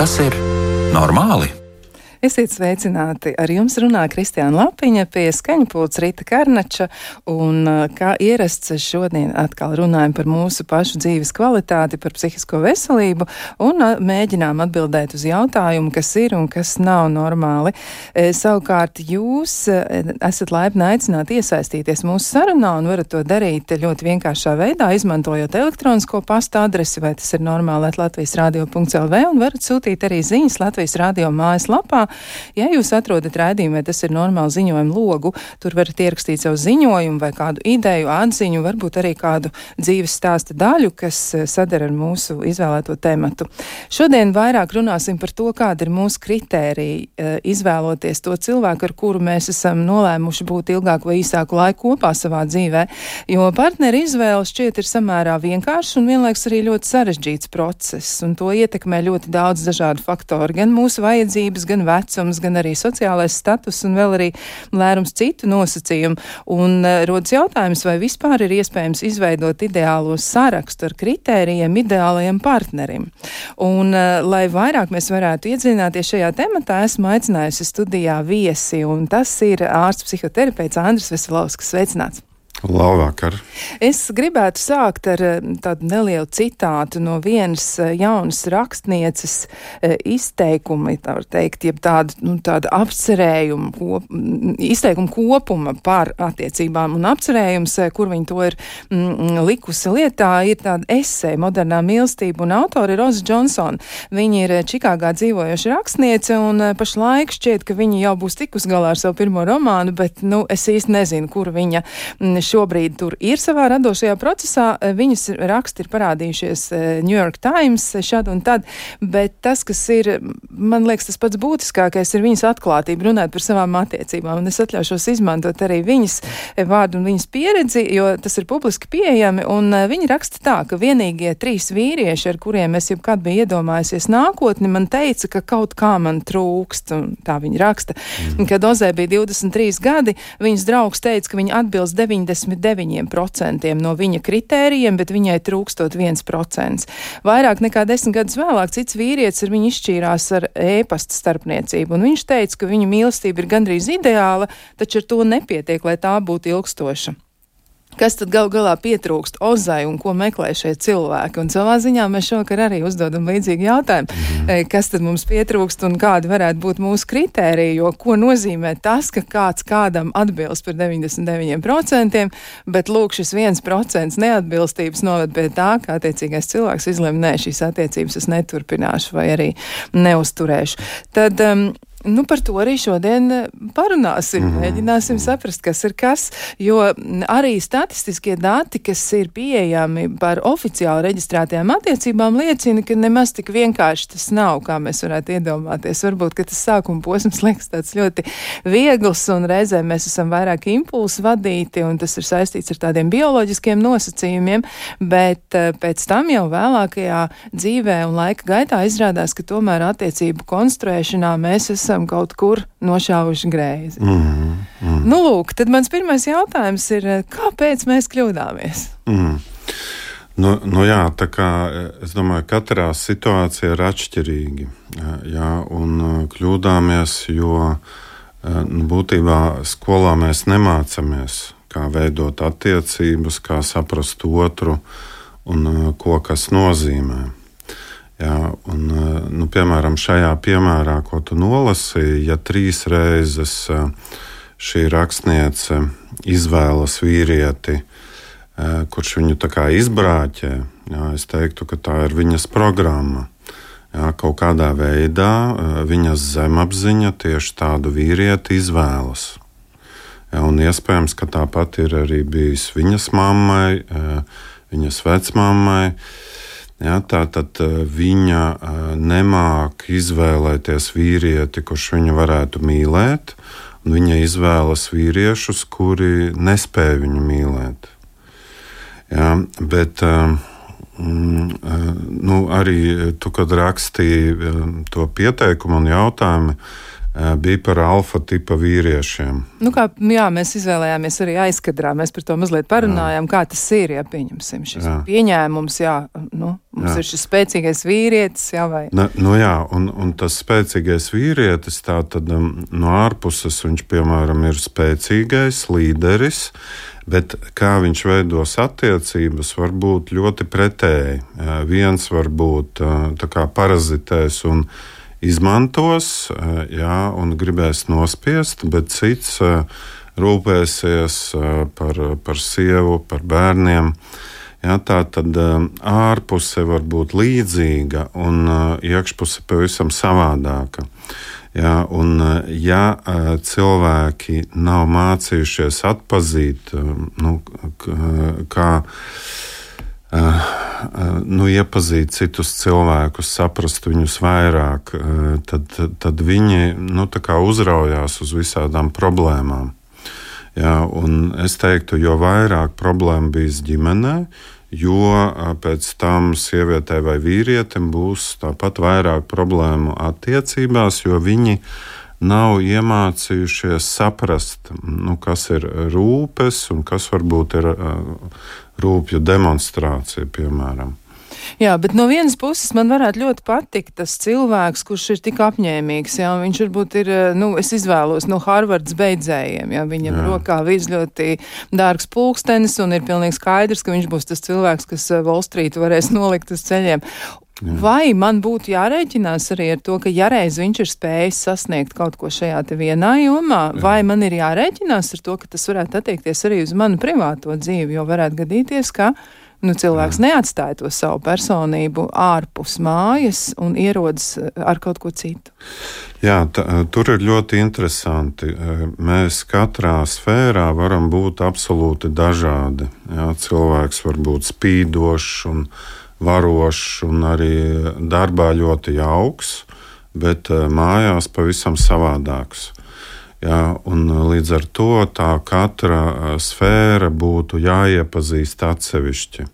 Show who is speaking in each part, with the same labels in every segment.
Speaker 1: Tas ir normāli?
Speaker 2: Esiet sveicināti! Ar jums runā Kristiāna Lapiņa pie skaņpūts Rīta Karnača, un kā ierasts šodien atkal runājam par mūsu pašu dzīves kvalitāti, par psihisko veselību, un mēģinām atbildēt uz jautājumu, kas ir un kas nav normāli. E, savukārt jūs esat laipni aicināti iesaistīties mūsu sarunā, un varat to darīt ļoti vienkāršā veidā, izmantojot elektronisko pasta adresi, vai tas ir normāli, Latvijas radio.lv, un varat sūtīt arī ziņas Latvijas radio mājaslapā Ja jūs atrodat raidījumu, vai tas ir normāli ziņojumu logu, tur varat ierakstīt savu ziņojumu vai kādu ideju, atziņu, varbūt arī kādu dzīves stāsta daļu, kas eh, sadara ar mūsu izvēlēto tematu. Šodien vairāk runāsim par to, kāda ir mūsu kritērija eh, izvēloties to cilvēku, ar kuru mēs esam nolēmuši būt ilgāku vai īsāku laiku kopā savā dzīvē, jo partneri izvēle šķiet ir samērā vienkāršs un vienlaiks arī ļoti sarežģīts process, un to ietekmē ļoti daudz dažādu faktoru, gan mūsu vajadzības, gan vecums, gan arī sociālais status un vēl arī lērums citu nosacījumu. Un uh, rodas jautājums, vai vispār ir iespējams izveidot ideālo sarakstu ar kritērijiem ideālajiem partnerim. Un, uh, lai vairāk mēs varētu iedzināties šajā tematā, esmu aicinājusi studijā viesi, un tas ir ārsts psihoterapeits Andris Veselovskis. Sveicināts!
Speaker 3: Labvakar.
Speaker 2: Es gribētu sākt ar eh, tādu nelielu citātu no vienas eh, jaunas rakstnieces eh, izteikuma, tā var teikt, jeb tādu, nu, tādu apcerējumu, kop, izteikumu kopuma par attiecībām un apcerējums, kur viņi to ir mm, likusi lietā, ir tāda esēja modernā mīlestība un autori ir Roza Johnson. Viņa ir Čikāgā dzīvojoša rakstniece un pašlaik šķiet, ka viņa jau būs tikus galā ar savu pirmo romānu, bet, nu, es īsti nezinu, kur viņa mm, šobrīd tur ir savā radošajā procesā. Eh, viņas raksti ir parādījušies eh, New York Times šad un tad, bet tas, kas ir, man liekas, tas pats būtiskākais ir viņas atklātība runāt par savām attiecībām. Un es atļaušos izmantot arī viņas eh, vārdu un viņas pieredzi, jo tas ir publiski pieejami. Un viņi raksta tā, ka vienīgie trīs vīrieši, ar kuriem es jebkad biju iedomājusies nākotni, man teica, ka kaut kā man trūkst. Tā viņa raksta. Mm. Kad Ozē bija 23 gadi, viņas draugs teica, ka viņa atbilst 90 99% no viņa kritērijiem, bet viņai trūkstot 1%. Vairāk nekā desmit gadus vēlāk cits vīrietis ar viņu izšķīrās ar ēpasta starpniecību, un viņš teica, ka viņa mīlestība ir gandrīz ideāla, taču ar to nepietiek, lai tā būtu ilgstoša kas tad gal galā pietrūkst Ozai un ko meklē šie cilvēki. Un savā ziņā mēs šovakar arī uzdodam līdzīgu jautājumu, -hmm. kas tad mums pietrūkst un kādi varētu būt mūsu kritēriji, jo ko nozīmē tas, ka kāds kādam atbilst par 99%, bet lūk, šis 1% neatbilstības noved pie tā, ka attiecīgais cilvēks izlem, nē, šīs attiecības es neturpināšu vai arī neuzturēšu. Tad, um, Nu, par to arī šodien eh, parunāsim. Mm. Mēģināsim saprast, kas ir kas. Jo arī statistiskie dati, kas ir pieejami par oficiāli reģistrētajām attiecībām, liecina, ka nemaz tik vienkārši tas nav, kā mēs varētu iedomāties. Varbūt, tas sākuma posms liekas tāds ļoti viegls, un reizēm mēs esam vairāk impulsu vadīti, un tas ir saistīts ar tādiem bioloģiskiem nosacījumiem, bet eh, pēc tam jau vēlākajā dzīvē un laika gaitā izrādās, ka tomēr attiecību konstruēšanā mēs esam esam kaut kur nošāvuši greizi. Mm -hmm. Nu, lūk, tad mans pirmais jautājums ir, kāpēc mēs kļūdāmies?
Speaker 3: Mm. Nu, nu jā, tā kā es domāju, ka katrā situācijā ir atšķirīgi. Jā, un kļūdāmies, jo nu, būtībā skolā mēs nemācāmies, kā veidot attiecības, kā saprast otru un ko kas nozīmē. Jā, un, eh, nu, piemēram, šajā piemērā, ko tu nolasīji, ja trīs reizes eh, šī rakstniece izvēlas vīrieti, eh, kurš viņu izbrāķē, jā, es teiktu, ka tā ir viņas programma. Jā, kaut kādā veidā viņas zemapziņa tieši tādu vīrieti izvēlas. Jā, un iespējams, ka tāpat ir arī bijis viņas mammai, viņas vecmāmai. Ja, tā tad eh, viņa eh, nemāķi izvēlēties vīrieti, kurš viņu varētu mīlēt, un viņa izvēlas vīriešus, kuri nespēja viņu mīlēt. Ja, bet eh, mm, nu, arī tu, kad rakstīji to pieteikumu un jautājumu, bija par alfa tipa vīriešiem.
Speaker 2: Nu kā, jā, mēs izvēlējāmies arī aizkadrā, mēs par to mazliet parunājām, jā. kā tas ir, ja pieņemsim šis jā. pieņēmums, jā, nu, mums jā. ir šis spēcīgais vīrietis, jā, vai?
Speaker 3: Ne, nu jā, un, un tas spēcīgais vīrietis, tā tad um, no ārpuses viņš, piemēram, ir spēcīgais līderis, bet kā viņš veidos attiecības, var būt ļoti pretēji. Viens var būt kā parazitēs un izmantos eh, jā, un gribēs nospiest, bet cits eh, rūpēsies eh, par, par sievu, par bērniem. Ja, tā tad ārpuse var būt līdzīga, un iekšpuse pavisam savādāka. Ja, un, ja cilvēki nav mācījušies atpazīt, nu, kā Eh, nu, iepazīt citus cilvēkus, saprast viņus vairāk, eh, tad, tad viņi nu, uzraujās uz visādām problēmām. Jā, es teiktu, jo vairāk problēmu bijis ģimenē, jo pēc tam sievietei vai vīrietim būs tāpat vairāk problēmu attiecībās, jo viņi nav iemācījušies saprast, nu, kas ir rūpes un kas varbūt ir rūpju demonstrācija, piemēram.
Speaker 2: Jā, bet no vienas puses man varētu ļoti patikt tas cilvēks, kurš ir tik apņēmīgs. Jā, viņš varbūt ir, nu, es izvēlos no Harvardas beidzējiem. Jā, viņam jā. rokā virs ļoti dārgs pulkstenis un ir pilnīgi skaidrs, ka viņš būs tas cilvēks, kas eh, Wall Street varēs nolikt uz ceļiem. Jā. Vai man būtu jārēķinās arī ar to, ka ja reiz viņš ir spējis sasniegt kaut ko šajā vienā jomā, Jā. vai man ir jārēķinās ar to, ka tas varētu attiekties arī uz manu privāto dzīvi, jo varētu gadīties, ka nu, cilvēks Jā. neatstāja to savu personību ārpus mājas un ierodas eh, ar kaut ko citu.
Speaker 3: Jā, tā, eh, tur ir ļoti interesanti. Eh, mēs katrā sfērā varam būt absolūti dažādi. Jā, cilvēks var būt spīdošs un varošs un arī darbā ļoti jauks, bet eh, mājās pavisam savādāks. Jā, līdz ar to tā katra eh, sfēra būtu jāiepazīst atsevišķi.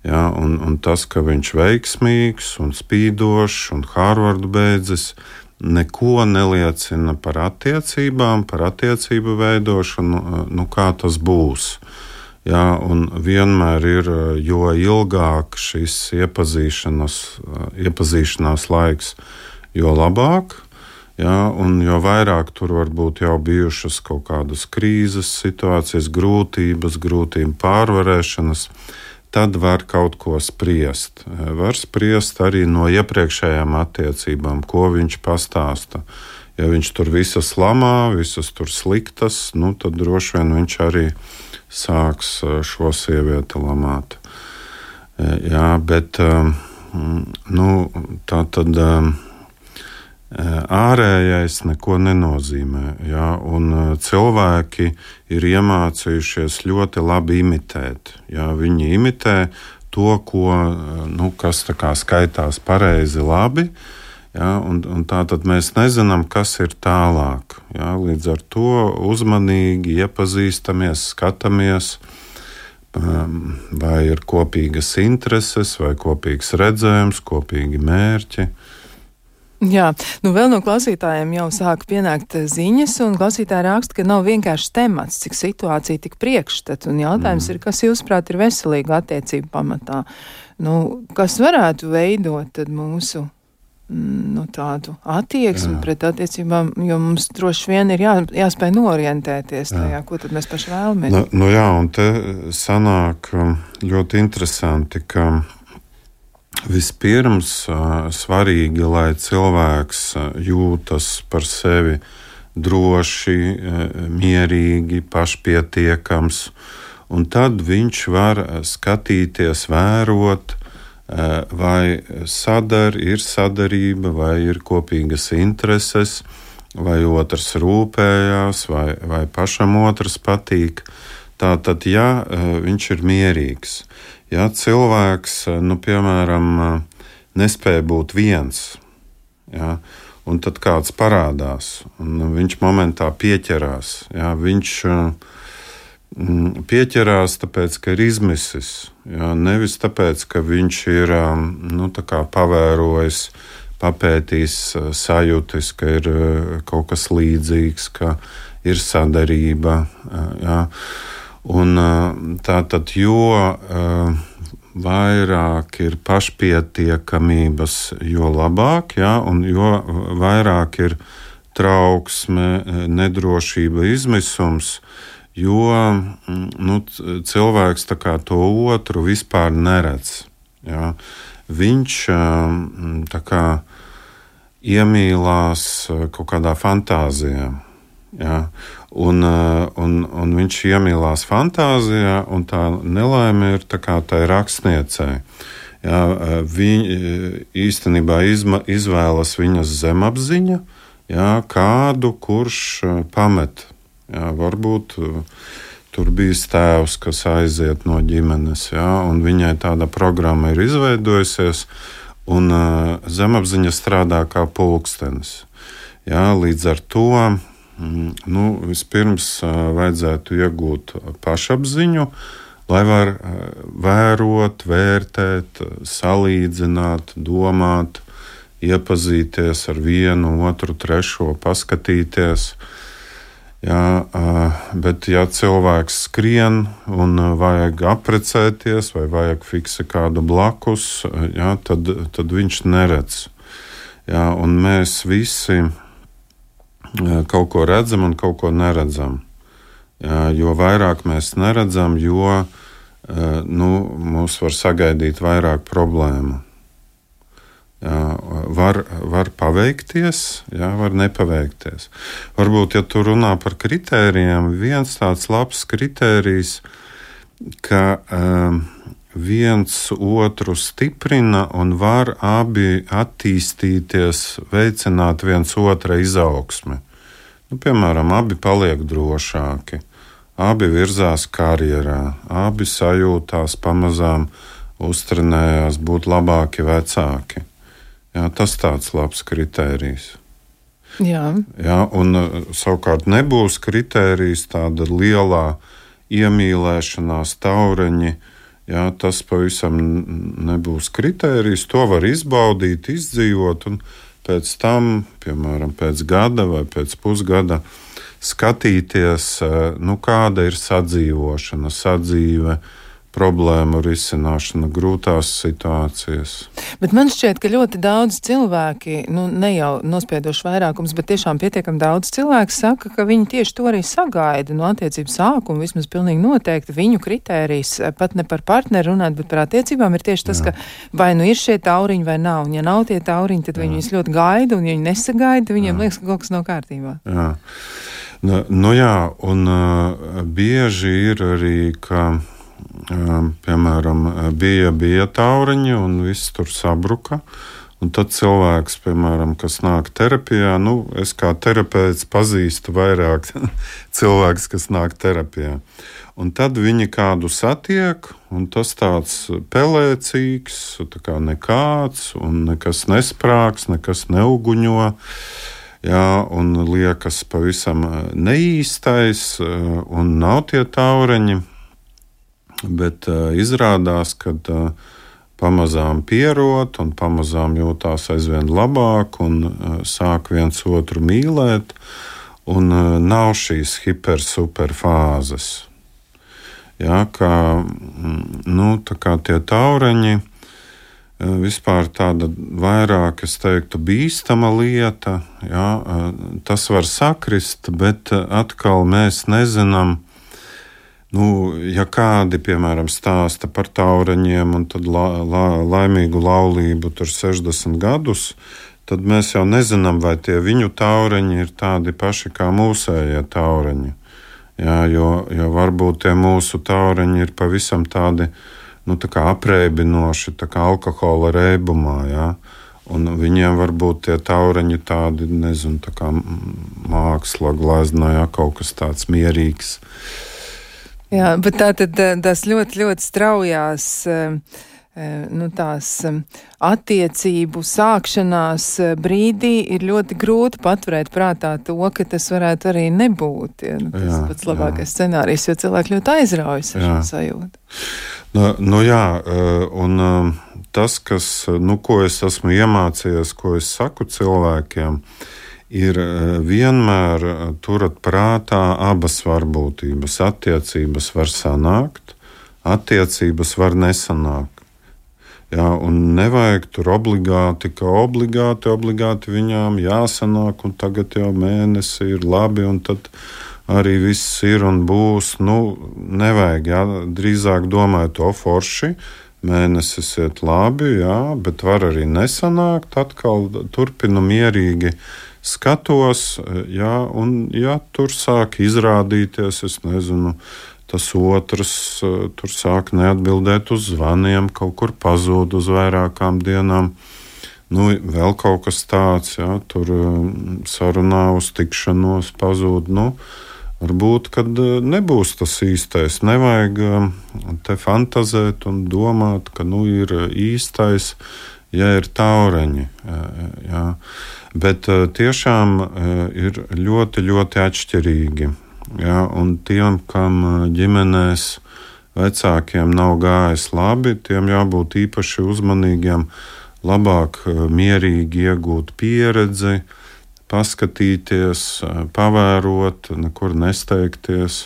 Speaker 3: Jā, un, un tas, ka viņš ir veiksmīgs un spīdošs un Harvardu beidzis, neko neliecina par attiecībām, par attiecību veidošanu, nu, kā tas būs. Jā, un vienmēr ir, jo ilgāk šis iepazīšanās, iepazīšanās laiks, jo labāk. Jā, un jo vairāk tur varbūt jau bijušas kaut kādas krīzes situācijas, grūtības, grūtību pārvarēšanas, tad var kaut ko spriest. Var spriest arī no iepriekšējām attiecībām, ko viņš pastāsta. Ja viņš tur visas lamā, visas tur sliktas, nu, tad droši vien viņš arī sāks eh, šo sievieti lamāt. Eh, jā, bet eh, nu, tā tad ārējais neko nenozīmē. Jā, cilvēki ir iemācījušies ļoti labi imitēt. Jā, viņi imitē to, ko, nu, kas skaitās pareizi, labi. Ja, un, un tā tad mēs nezinām, kas ir tālāk. Ja, līdz ar to uzmanīgi iepazīstamies, skatāmies, um, vai ir kopīgas intereses, vai kopīgs redzējums, kopīgi mērķi.
Speaker 2: Jā, nu vēl no klausītājiem jau sāk pienākt ziņas, un klausītāji raksta, ka nav vienkārši temats, cik situācija tik priekšstat, un jautājums mm. ir, kas jūsuprāt ir veselīga attiecība pamatā? Nu, kas varētu veidot mūsu nu, tādu attieksmi jā. pret attiecībām, jo mums droši vien ir jā, jāspēj norientēties tajā, jā. ko mēs paši vēlamies.
Speaker 3: Nu, nu jā, un te sanāk um, ļoti interesanti, ka vispirms uh, svarīgi, lai cilvēks uh, jūtas par sevi droši, uh, mierīgi, pašpietiekams, un tad viņš var skatīties, vērot, vai sadar, ir sadarība, vai ir kopīgas intereses, vai otrs rūpējās, vai, vai pašam otrs patīk. Tātad, ja eh, viņš ir mierīgs, ja cilvēks, eh, nu, piemēram, nespēja būt viens, ja, un tad kāds parādās, un viņš momentā pieķerās, ja, viņš Mm, pieķerās, tāpēc, ka ir izmisis. Jā, nevis tāpēc, ka viņš ir nu, pavērojis papētīs, sajūtis, ka ir kaut kas līdzīgs, ka ir sadarība. Jā. Un, tā tad, jo vairāk ir pašpietiekamības, jo labāk, ja, un jo vairāk ir trauksme, nedrošība, izmisums, jo nu, cilvēks to otru vispār neredz. Ja. Viņš kā, iemīlās kaut kādā fantāzijā. Ja. Un, eh, un, un viņš iemīlās fantāzijā, un tā nelaime ir tā kā tai rakstniecei. Eh, viņa eh, īstenībā izma, izvēlas viņas zemapziņa, jā, kādu kurš pamet. Jā, varbūt tur bija tēvs, kas aiziet no ģimenes, jā, un viņai tāda programma ir izveidojusies, un zemapziņa strādā kā pulkstenis. Jā, līdz ar to Mm, nu, vispirms vajadzētu iegūt pašapziņu, lai var vērot, vērtēt, salīdzināt, domāt, iepazīties ar vienu, otru, trešo, paskatīties. Jā, bet, ja cilvēks skrien un vajag apprecēties, vai vajag fiksi kādu blakus, jā, tad, tad viņš neredz. Jā, mēs visi kaut ko redzam un kaut ko neredzam. Jo vairāk mēs neredzam, jo nu, mums var sagaidīt vairāk problēmu. Var, var paveikties, jā, var nepaveikties. Varbūt, ja tu runā par kritērijiem, viens tāds labs kritērijs, ka um, viens otru stiprina un var abi attīstīties, veicināt viens otra izaugsmi. Nu, piemēram, abi paliek drošāki, abi virzās karjerā, abi sajūtās pamazām uztrenējās būt labāki vecāki. Jā, tas tāds labs kritērijs.
Speaker 2: Jā.
Speaker 3: Jā, un savukārt nebūs kritērijs tāda lielā iemīlēšanās taureņa Jā, tas pavisam nebūs kritērijs. To var izbaudīt, izdzīvot, un pēc tam, piemēram, pēc gada vai pēc pusgada, skatīties, eh, nu, kāda ir sadzīvošana, sadzīve problēmu risināšana, grūtās situācijas.
Speaker 2: Bet man šķiet, ka ļoti daudz cilvēki, nu ne jau nospiedoši vairākums, bet tiešām pietiekami daudz cilvēku saka, ka viņi tieši to arī sagaida no attiecību sākuma. Vismaz pilnīgi noteikti viņu kritērijs eh, pat ne par partneri runāt, bet par attiecībām ir tieši tas, Jā. ka vai nu ir šie tauriņi vai nav. Un ja nav tie tauriņi, tad Jā. viņi viņus ļoti gaida, un ja viņi nesagaida, viņiem Jā. liekas, ka kaut kas nav kārtībā.
Speaker 3: Jā. Nu, nu jā, un uh, bieži ir arī, ka piemēram, bija, bija tauriņi un viss tur sabruka. Un tad cilvēks, piemēram, kas nāk terapijā, nu, es kā terapeits pazīstu vairāk cilvēku, kas nāk terapijā. Un tad viņi kādu satiek, un tas tāds pelēcīgs, tā kā nekāds, un nekas nesprāgs, nekas neuguņo. Jā, un liekas pavisam neīstais, un nav tie taureņi. Bet uh, izrādās, ka uh, pamazām pierod un pamazām jūtās aizvien labāk un uh, sāk viens otru mīlēt, un uh, nav šīs hipersuperfāzes. Ja, kā, nu, tā kā tie taureņi, vispār tāda vairāk, es teiktu, bīstama lieta. Ja, tas var sakrist, bet atkal mēs nezinām, Nu, ja kādi, piemēram, stāsta par taureņiem un la, la, laimīgu laulību tur 60 gadus, tad mēs jau nezinām, vai tie viņu taureņi ir tādi paši kā mūsējie taureņi. Jā, jo, jo varbūt tie mūsu taureņi ir pavisam tādi nu, tā apreibinoši, tā kā alkohola reibumā. Jā. Un viņiem var būt tie taureņi tādi, nezinu, tā kā māksla, glezna, jā, kaut kas tāds mierīgs. Uh,
Speaker 2: Jā, bet tā tad eh, tas ļoti, ļoti straujās. Eh, eh, nu, tās attiecību sākšanās brīdī ir ļoti grūti paturēt prātā to, ka tas varētu arī nebūt. Ja, nu, tas jā, pats labākais jā. scenārijs, jo cilvēki ļoti aizraujas ar šo sajūtu.
Speaker 3: Nu, nu jā, un tas, kas, nu, ko es esmu iemācījies, ko es saku cilvēkiem, ir vienmēr turat prātā abas varbūtības. Attiecības var sanākt, attiecības var nesanākt. Jā, un nevajag tur obligāti, ka obligāti, obligāti viņām jāsanāk, un tagad jau mēnesi ir labi, un tad arī viss ir un būs. Nu, nevajag, jā, drīzāk domāt to forši. Mēnesis iet labi, jā, bet var arī nesanākt. Atkal turpinu mierīgi skatos, jā, un ja tur sāk izrādīties, es nezinu, Tas otrs tur sāk neatbildēt uz zvaniem, kaut kur pazūd uz vairākām dienām. Nu, vēl kaut kas tāds, ja tur eh, sarunā uz tikšanos pazūd. Nu, varbūt, kad eh, nebūs tas īstais. Nevajag te fantazēt un domāt, ka nu, ir īstais, ja ir taureņi. Jā. Bet tiešām ir ļoti, ļoti atšķirīgi Ja, un tiem, kam ģimenēs vecākiem nav gājis labi, tiem jābūt īpaši uzmanīgiem, labāk mierīgi iegūt pieredzi, paskatīties, pavērot, nekur nesteigties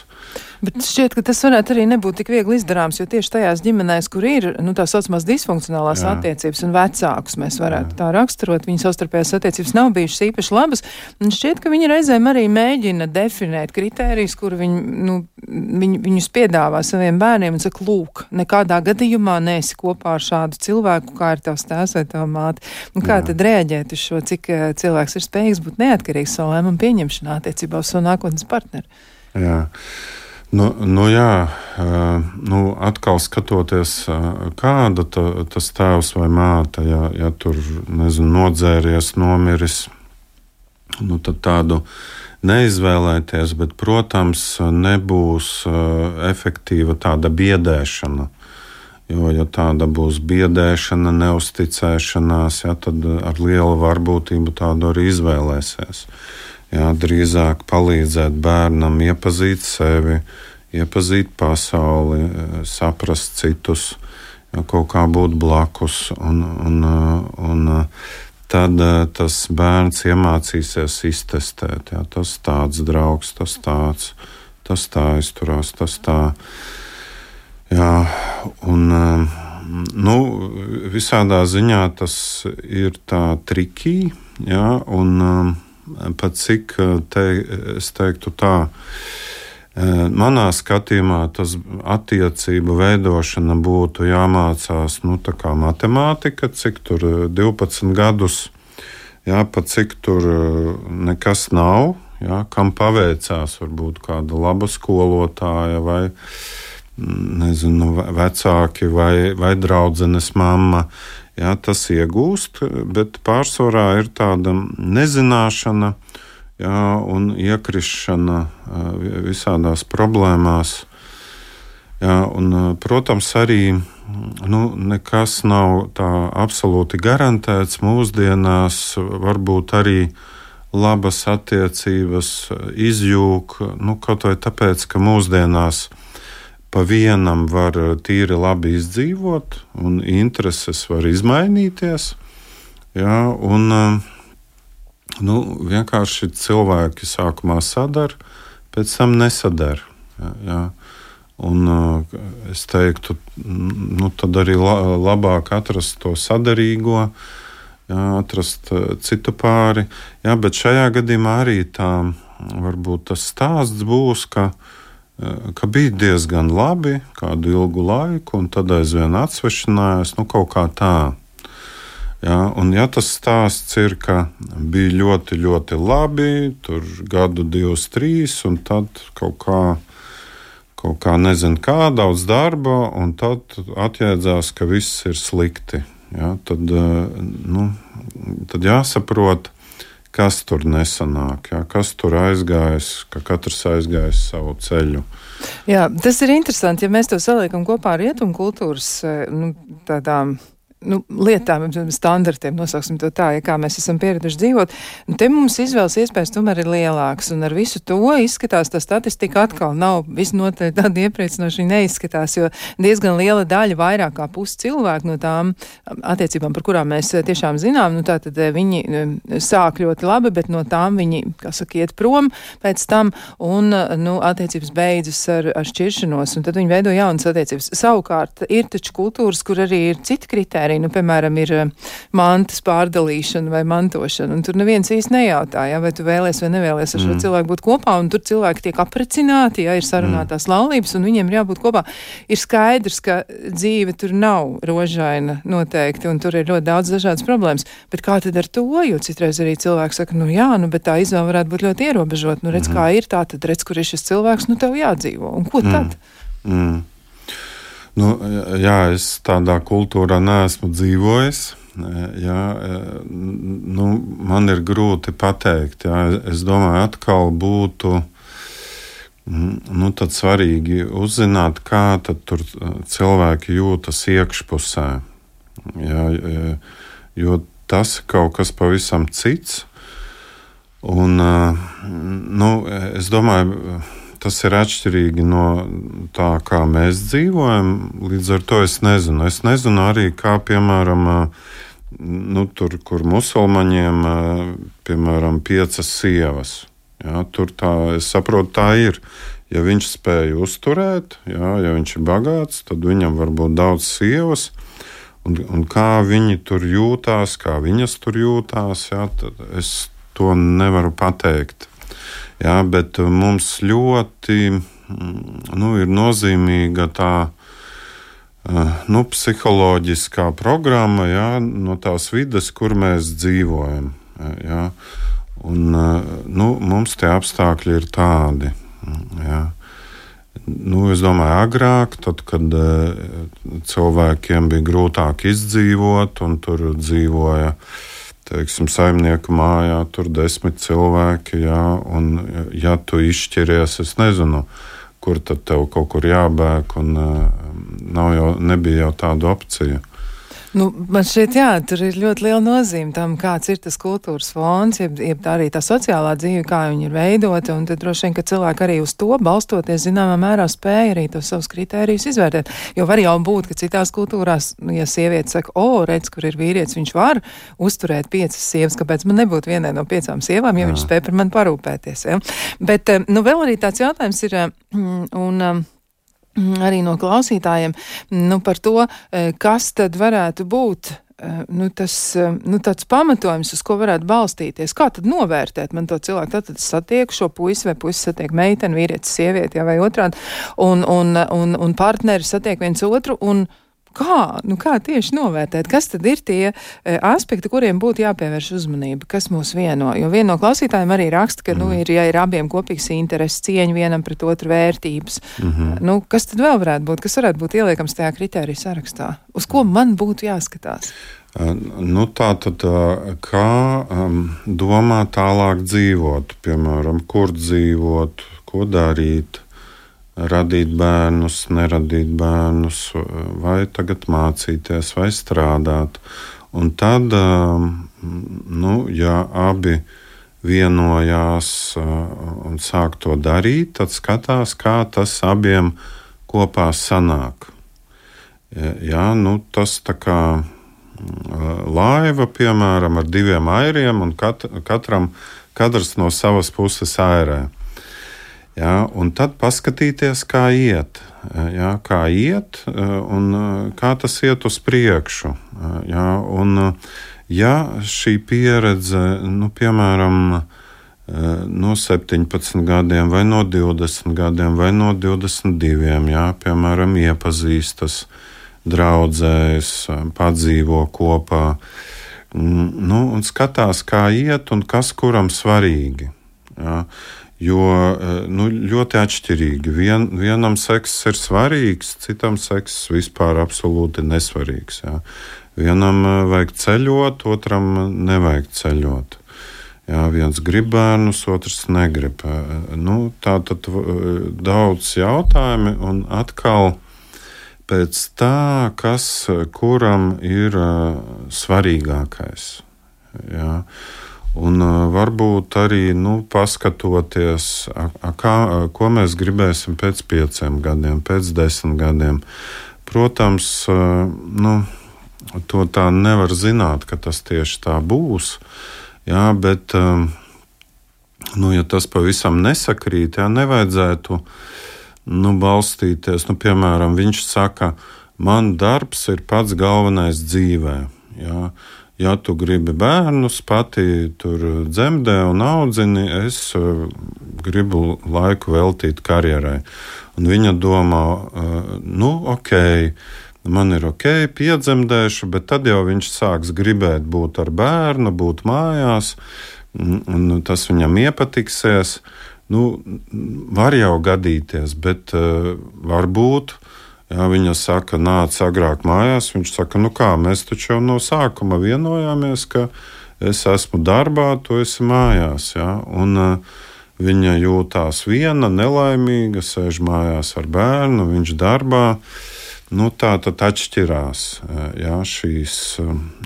Speaker 2: Bet šķiet, ka tas varētu arī nebūt tik viegli izdarāms, jo tieši tajās ģimenēs, kur ir nu, tā saucamās disfunkcionālās Jā. attiecības un vecākus, mēs varētu Jā. tā raksturot, viņas savstarpējās attiecības nav bijušas īpaši labas. Un šķiet, ka viņi reizēm arī mēģina definēt kritērijus, kur viņi, nu, viņi, viņus piedāvā saviem bērniem un saka, lūk, nekādā gadījumā neesi kopā ar šādu cilvēku, kā ir tavs tēvs vai tava māte. Un kā Jā. tad reaģēt uz šo, cik eh, cilvēks ir spējīgs būt neatkarīgs savu lēmumu pieņemšanā attiecībā uz savu nākotnes partneri?
Speaker 3: Jā. Nu, nu jā, nu, atkal skatoties, kāda ta, tas tēvs vai māte, ja, ja tur nezinu, nodzēries, nomiris, nu, tad tādu neizvēlēties, bet, protams, nebūs efektīva tāda biedēšana. Jo, ja tāda būs biedēšana, neusticēšanās, ja, tad ar lielu varbūtību tādu arī izvēlēsies. Jā, drīzāk palīdzēt bērnam iepazīt sevi, iepazīt pasauli, saprast citus, jā, kaut kā būt blakus. Un, un, un, tad tas bērns iemācīsies iztestēt. Jā, tas tāds draugs, tas tāds, tas tā izturās, tas tā. Jā, un, nu, visādā ziņā tas ir tā trikī, jā, un pat cik eh, te, es teiktu tā. Eh, manā skatījumā tas attiecību veidošana būtu jāmācās nu, matemātika, cik tur 12 eh, gadus, jā, pat cik tur nekas nav, jā, kam paveicās, varbūt kāda laba skolotāja vai mm, nezinu, vecāki vai, vai draudzenes mamma jā, tas iegūst, bet pārsvarā ir tāda nezināšana jā, un iekrišana visādās problēmās. Jā, un, protams, arī nu, nekas nav tā absolūti garantēts. Mūsdienās varbūt arī labas attiecības izjūg nu, kaut vai tāpēc, ka mūsdienās pa vienam var eh, tīri labi izdzīvot, un intereses var izmainīties. Jā, un, eh, nu, vienkārši cilvēki sākumā sadara, pēc tam nesadara. Jā. Un, eh, es teiktu, nu, tad arī labāk atrast to sadarīgo, jā, atrast citu pāri. Jā, bet šajā gadījumā arī tā varbūt tas stāsts būs, ka ka bija diezgan labi kādu ilgu laiku, un tad aizvien atsvešinājās nu, kaut kā tā. Ja, un, ja tas stāsts ir, ka bija ļoti, ļoti labi, tur gadu, divus, trīs, un tad kaut kā, kaut kā nezinu, kā daudz darba, un tad atjēdzās, ka viss ir slikti. Ja, tad, nu, tad jāsaprot, kas tur nesanāk, jā, kas tur aizgājis, ka katrs aizgājis savu ceļu.
Speaker 2: Jā, tas ir interesanti, ja mēs to saliekam kopā ar rietumu kultūras eh, nu, tādām nu, lietām, standartiem, nosauksim to tā, ja kā mēs esam pieraduši dzīvot. Nu, te mums izvēles iespējas tomēr ir lielākas, un ar visu to izskatās, tā statistika atkal nav visnotaļ tāda iepriecinoša, neizskatās, jo diezgan liela daļa, vairāk kā pusi cilvēku no tām attiecībām, par kurām mēs eh, tiešām zinām, nu, tā tad eh, viņi eh, sāk ļoti labi, bet no tām viņi, kā saka, iet prom pēc tam, un, nu, attiecības beidzas ar, ar šķiršanos, un tad viņi veido jaunas attiecības. Savukārt ir taču kultūras, kur arī ir citi kritēriji, nu, piemēram, ir mantas pārdalīšana vai mantošana, un tur neviens īsti nejautā, ja, vai tu vēlies vai nevēlies ar šo mm. cilvēku būt kopā, un tur cilvēki tiek aprecināti, ja ir sarunātās mm. laulības, un viņiem ir jābūt kopā. Ir skaidrs, ka dzīve tur nav rožaina noteikti, un tur ir ļoti daudz dažādas problēmas. Bet kā tad ar to? Jo citreiz arī cilvēks saka, nu jā, nu, bet tā izvēle varētu būt ļoti ierobežota. Nu, redz, mm kā ir tā, tad redz, kur ir šis cilvēks, nu tev jādzīvo. Un ko tad? Mm. Mm.
Speaker 3: Nu, jā, es tādā kultūrā neesmu dzīvojis. Jā, nu, man ir grūti pateikt. Jā. Es domāju, atkal būtu mm, nu, svarīgi uzzināt, kā tur cilvēki jūtas iekšpusē. Jā, jo tas ir kaut kas pavisam cits. Un, nu, es domāju, tas ir atšķirīgi no tā, kā mēs dzīvojam. Līdz ar to es nezinu. Es nezinu arī, kā piemēram, nu, tur, kur musulmaņiem, piemēram, piecas sievas. Jā, tur tā, es saprotu, tā ir. Ja viņš spēja uzturēt, jā, ja viņš ir bagāts, tad viņam var būt daudz sievas un, un kā viņi tur jūtās, kā viņas tur jūtās, jā, es to nevaru pateikt. Jā, bet mums ļoti mm, nu, ir nozīmīga tā eh, nu, psiholoģiskā programma jā, no tās vidas, kur mēs dzīvojam. Jā. Un, eh, nu, mums tie apstākļi ir tādi. Jā. Nu, es domāju, agrāk, tad, kad uh, cilvēkiem bija grūtāk izdzīvot, un tur dzīvoja teiksim, saimnieku mājā, tur desmit cilvēki. Jā, un, ja tu izšķiries, es nezinu, kur tad tev kaut kur jābēg, un uh, jau, nebija jau tāda opcija.
Speaker 2: Nu, man šķiet, jā, tur ir ļoti liela nozīme tam, kāds ir tas kultūras fons, jeb, jeb arī tā sociālā dzīve, kā viņa ir veidota, un tad droši vien, ka cilvēki arī uz to balstoties zināmā mērā spēja arī tos savus kritērijus izvērtēt. Jo var jau būt, ka citās kultūrās, ja sieviete saka, o, redz, kur ir vīrietis, viņš var uzturēt piecas sievas, kāpēc man nebūtu vienai no piecām sievām, ja jā. viņš spēja par mani parūpēties. Ja? Bet, eh, nu, vēl arī tāds jautājums ir, eh, un, um, Mm, arī no klausītājiem nu, par to, e, kas tad varētu būt. E, nu, tas e, nu, tāds pamatojums, uz ko varētu balstīties. Kā tad novērtēt man to cilvēku? Tad, tad satieku šo puisi vai puisi satiek meiteni, vīrietis, sievieti, jā, vai otrādi, un, un, un, un partneri satiek viens otru. Un, Kā, nu kā tieši novērtēt, kas tad ir tie e, aspekti, kuriem būtu jāpievērš uzmanība, kas mūs vieno? Jo viena no klausītājiem arī raksta, ka, mm. nu, mhm. ir, ja ir abiem kopīgs intereses, cieņa vienam pret otru vērtības, mm -hmm. nu, kas tad vēl varētu būt, kas varētu būt ieliekams tajā kritēriju sarakstā? Uz ko man būtu jāskatās?
Speaker 3: Nu, tā tad, kā um, domā tālāk dzīvot, piemēram, kur dzīvot, ko darīt, radīt bērnus, neradīt bērnus, vai tagad mācīties, vai strādāt. Un tad, um, nu, ja abi vienojās uh, un sāk to darīt, tad skatās, kā tas abiem kopā sanāk. Jā, nu, tas tā kā uh, laiva, piemēram, ar diviem airiem, un kat, katram katrs no savas puses airē. Ja, un tad paskatīties, kā iet, ja, kā iet un kā tas iet uz priekšu. Ja, un, ja šī pieredze, nu, piemēram, no 17 gadiem, vai no 20 gadiem, vai no 22, ja, piemēram, iepazīstas, draudzējas, padzīvo kopā, nu, un skatās, kā iet un kas kuram svarīgi. Ja. Jo eh, nu, ļoti atšķirīgi. Vien, vienam sekss ir svarīgs, citam sekss vispār absolūti nesvarīgs. Jā. Vienam eh, vajag ceļot, otram nevajag ceļot. Jā, viens grib bērnus, otrs negrib. Eh, nu, tā tad daudz jautājumu, un atkal pēc tā, kas kuram ir svarīgākais. Jā. Un varbūt arī nu, paskatoties, a, a, kā, ko mēs gribēsim pēc pieciem gadiem, pēc desmit gadiem. Protams, nu, to tā nevar zināt, ka tas tieši tā būs. Jā, bet, nu, ja tas pavisam nesakrīt, jā, nevajadzētu nu, balstīties. Nu, piemēram, viņš saka, man darbs ir pats galvenais dzīvē. Jā ja tu gribi bērnus pati tur dzemdē un audzini, es uh, gribu laiku veltīt karjerai. Un viņa domā, uh, nu, ok, man ir ok, piedzemdēšu, bet tad jau viņš sāks gribēt būt ar bērnu, būt mājās, un, tas viņam iepatiksies. Nu, var jau gadīties, bet uh, varbūt Jā, viņa saka, nāc agrāk mājās. Viņš saka, nu kā, mēs taču jau no sākuma vienojāmies, ka es esmu darbā, tu esi mājās. Jā, un, uh, viņa jūtās viena, nelaimīga, sēž mājās ar bērnu, viņš darbā. Nu, tā tad atšķirās jā, šīs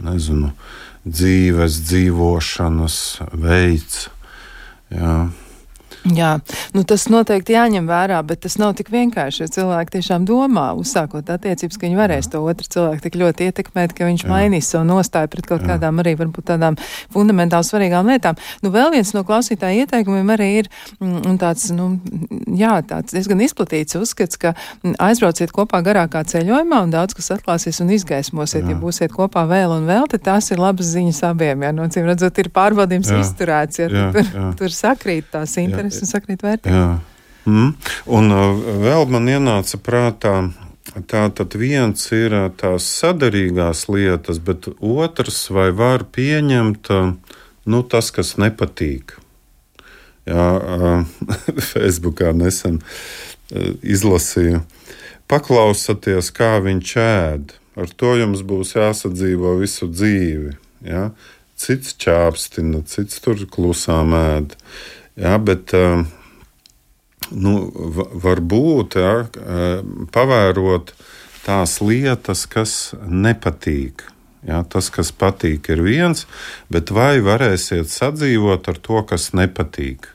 Speaker 3: nezinu, dzīves, dzīvošanas veids. Jā.
Speaker 2: Jā, nu tas noteikti jāņem vērā, bet tas nav tik vienkārši, jo cilvēki tiešām domā, uzsākot attiecības, ka viņi varēs to otru cilvēku tik ļoti ietekmēt, ka viņš Jā. mainīs savu nostāju pret kaut Jā. kādām arī varbūt tādām fundamentāli svarīgām lietām. Nu, vēl viens no klausītāja ieteikumiem arī ir mm, tāds, nu, jā, tāds diezgan izplatīts uzskats, ka mm, aizbrauciet kopā garākā ceļojumā un daudz kas atklāsies un izgaismosiet, Jā. ja būsiet kopā vēl un vēl, tad tās ir labas ziņas abiem, jā, no cīm redzot, ir pārbaudījums Jā. izturēts, ja Jā. tur, Jā. tur sakrīt tās intereses un sakrīt vērtības.
Speaker 3: Mm. Un uh, vēl man ienāca prātā, tā tad viens ir uh, tās sadarīgās lietas, bet otrs vai var pieņemt uh, nu, tas, kas nepatīk. Jā, Facebookā nesen izlasīju. Paklausieties, kā viņš ēd. Ar to jums būs jāsadzīvo visu dzīvi. Ja? Cits čāpstina, cits tur klusām ēd. Jā, bet eh, nu, varbūt jā, eh, pavērot tās lietas, kas nepatīk. Jā, tas, kas patīk, ir viens, bet vai varēsiet sadzīvot ar to, kas nepatīk?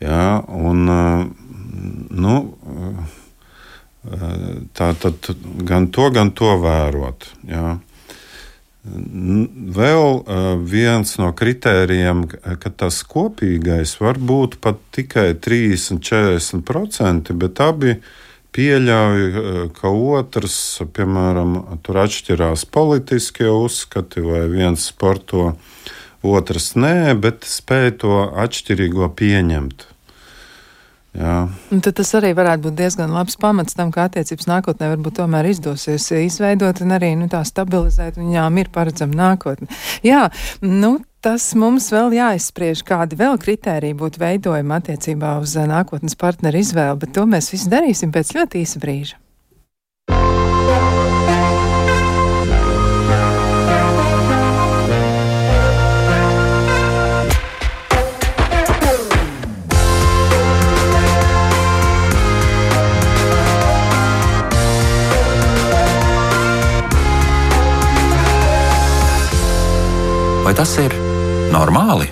Speaker 3: Jā, un, eh, nu, tā tad gan to, gan to vērot. Jā. Vēl viens no kritērijiem, ka tas kopīgais var būt pat tikai 30-40%, bet abi pieļauj, ka otrs, piemēram, tur atšķirās politiskie uzskati, vai viens sporto, otrs nē, bet spēj to atšķirīgo pieņemt. Jā.
Speaker 2: Un tad tas arī varētu būt diezgan labs pamats tam, ka attiecības nākotnē varbūt tomēr izdosies izveidot un arī nu, tā stabilizēt, viņām ir paredzama nākotne. Jā, nu. Tas mums vēl jāizspriež, kādi vēl kritēriji būtu veidojami attiecībā uz nākotnes partneru izvēli, bet to mēs visu darīsim pēc ļoti īsa brīža.
Speaker 1: Vai tas ir normāli?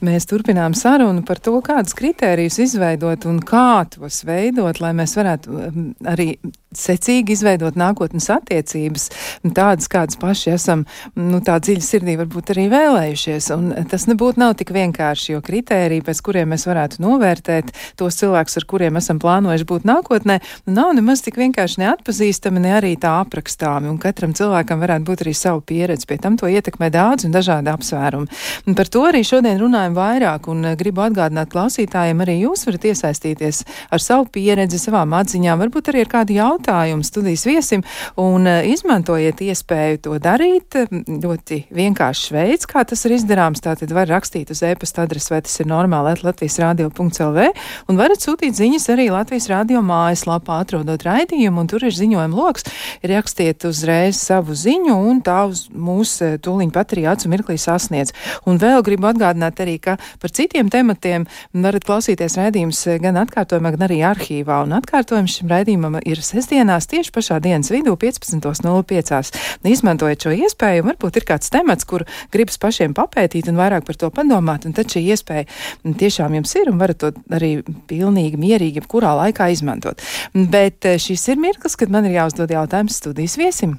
Speaker 2: Mēs turpinām sarunu par to, kādus kritērijus izveidot un kā tos veidot, lai mēs varētu um, arī secīgi izveidot nākotnes attiecības, tādas, kādas paši esam, nu, tā dziļi sirdī varbūt arī vēlējušies. Un tas nebūtu nav tik vienkārši, jo kritēriji, pēc kuriem mēs varētu novērtēt tos cilvēkus, ar kuriem esam plānojuši būt nākotnē, nav nemaz tik vienkārši neatpazīstami, ne arī tā aprakstāmi. Un katram cilvēkam varētu būt arī savu pieredzi. Pie tam to ietekmē daudz un dažādi apsvērumi. Un par to arī šodien runājam vairāk, un eh, gribu atgādināt klausītājiem, arī jūs varat iesaistīties ar savu pieredzi, savām atziņām, varbūt arī ar kādu jautājumu studijas viesim, un eh, izmantojiet iespēju to darīt. Ļoti vienkāršs veids, kā tas ir izdarāms. Tātad var rakstīt uz e-pasta adresi, vai tas ir normāli, Latvijas radio.lv, un varat sūtīt ziņas arī Latvijas radio mājaslapā, atrodot raidījumu, un tur ir ziņojuma loks. Rakstiet uzreiz savu ziņu, un tā uz mūsu eh, tūliņ pat arī acu mirklī sasniedz. Un vēl gribu atgādināt arī, ka par citiem tematiem varat klausīties raidījums gan atkārtojumā, gan arī arhīvā. Un atkārtojums šim raidījumam ir sestdien. Sestdienās tieši pašā dienas vidū 15.05. Izmantojiet šo iespēju, varbūt ir kāds temats, kur gribas pašiem papētīt un vairāk par to padomāt, un tad šī iespēja tiešām jums ir un varat to arī pilnīgi mierīgi, kurā laikā izmantot. Bet eh, šis ir mirklis, kad man ir jāuzdod jautājums studijas viesim.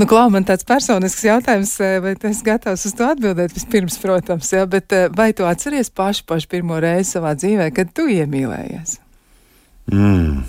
Speaker 2: Nu, Klau, man tāds personisks jautājums, vai tu esi gatavs uz to atbildēt vispirms, protams, jā, bet vai tu atceries pašu, pašu pirmo reizi savā dzīvē, kad tu iemīlējies?
Speaker 3: Mm.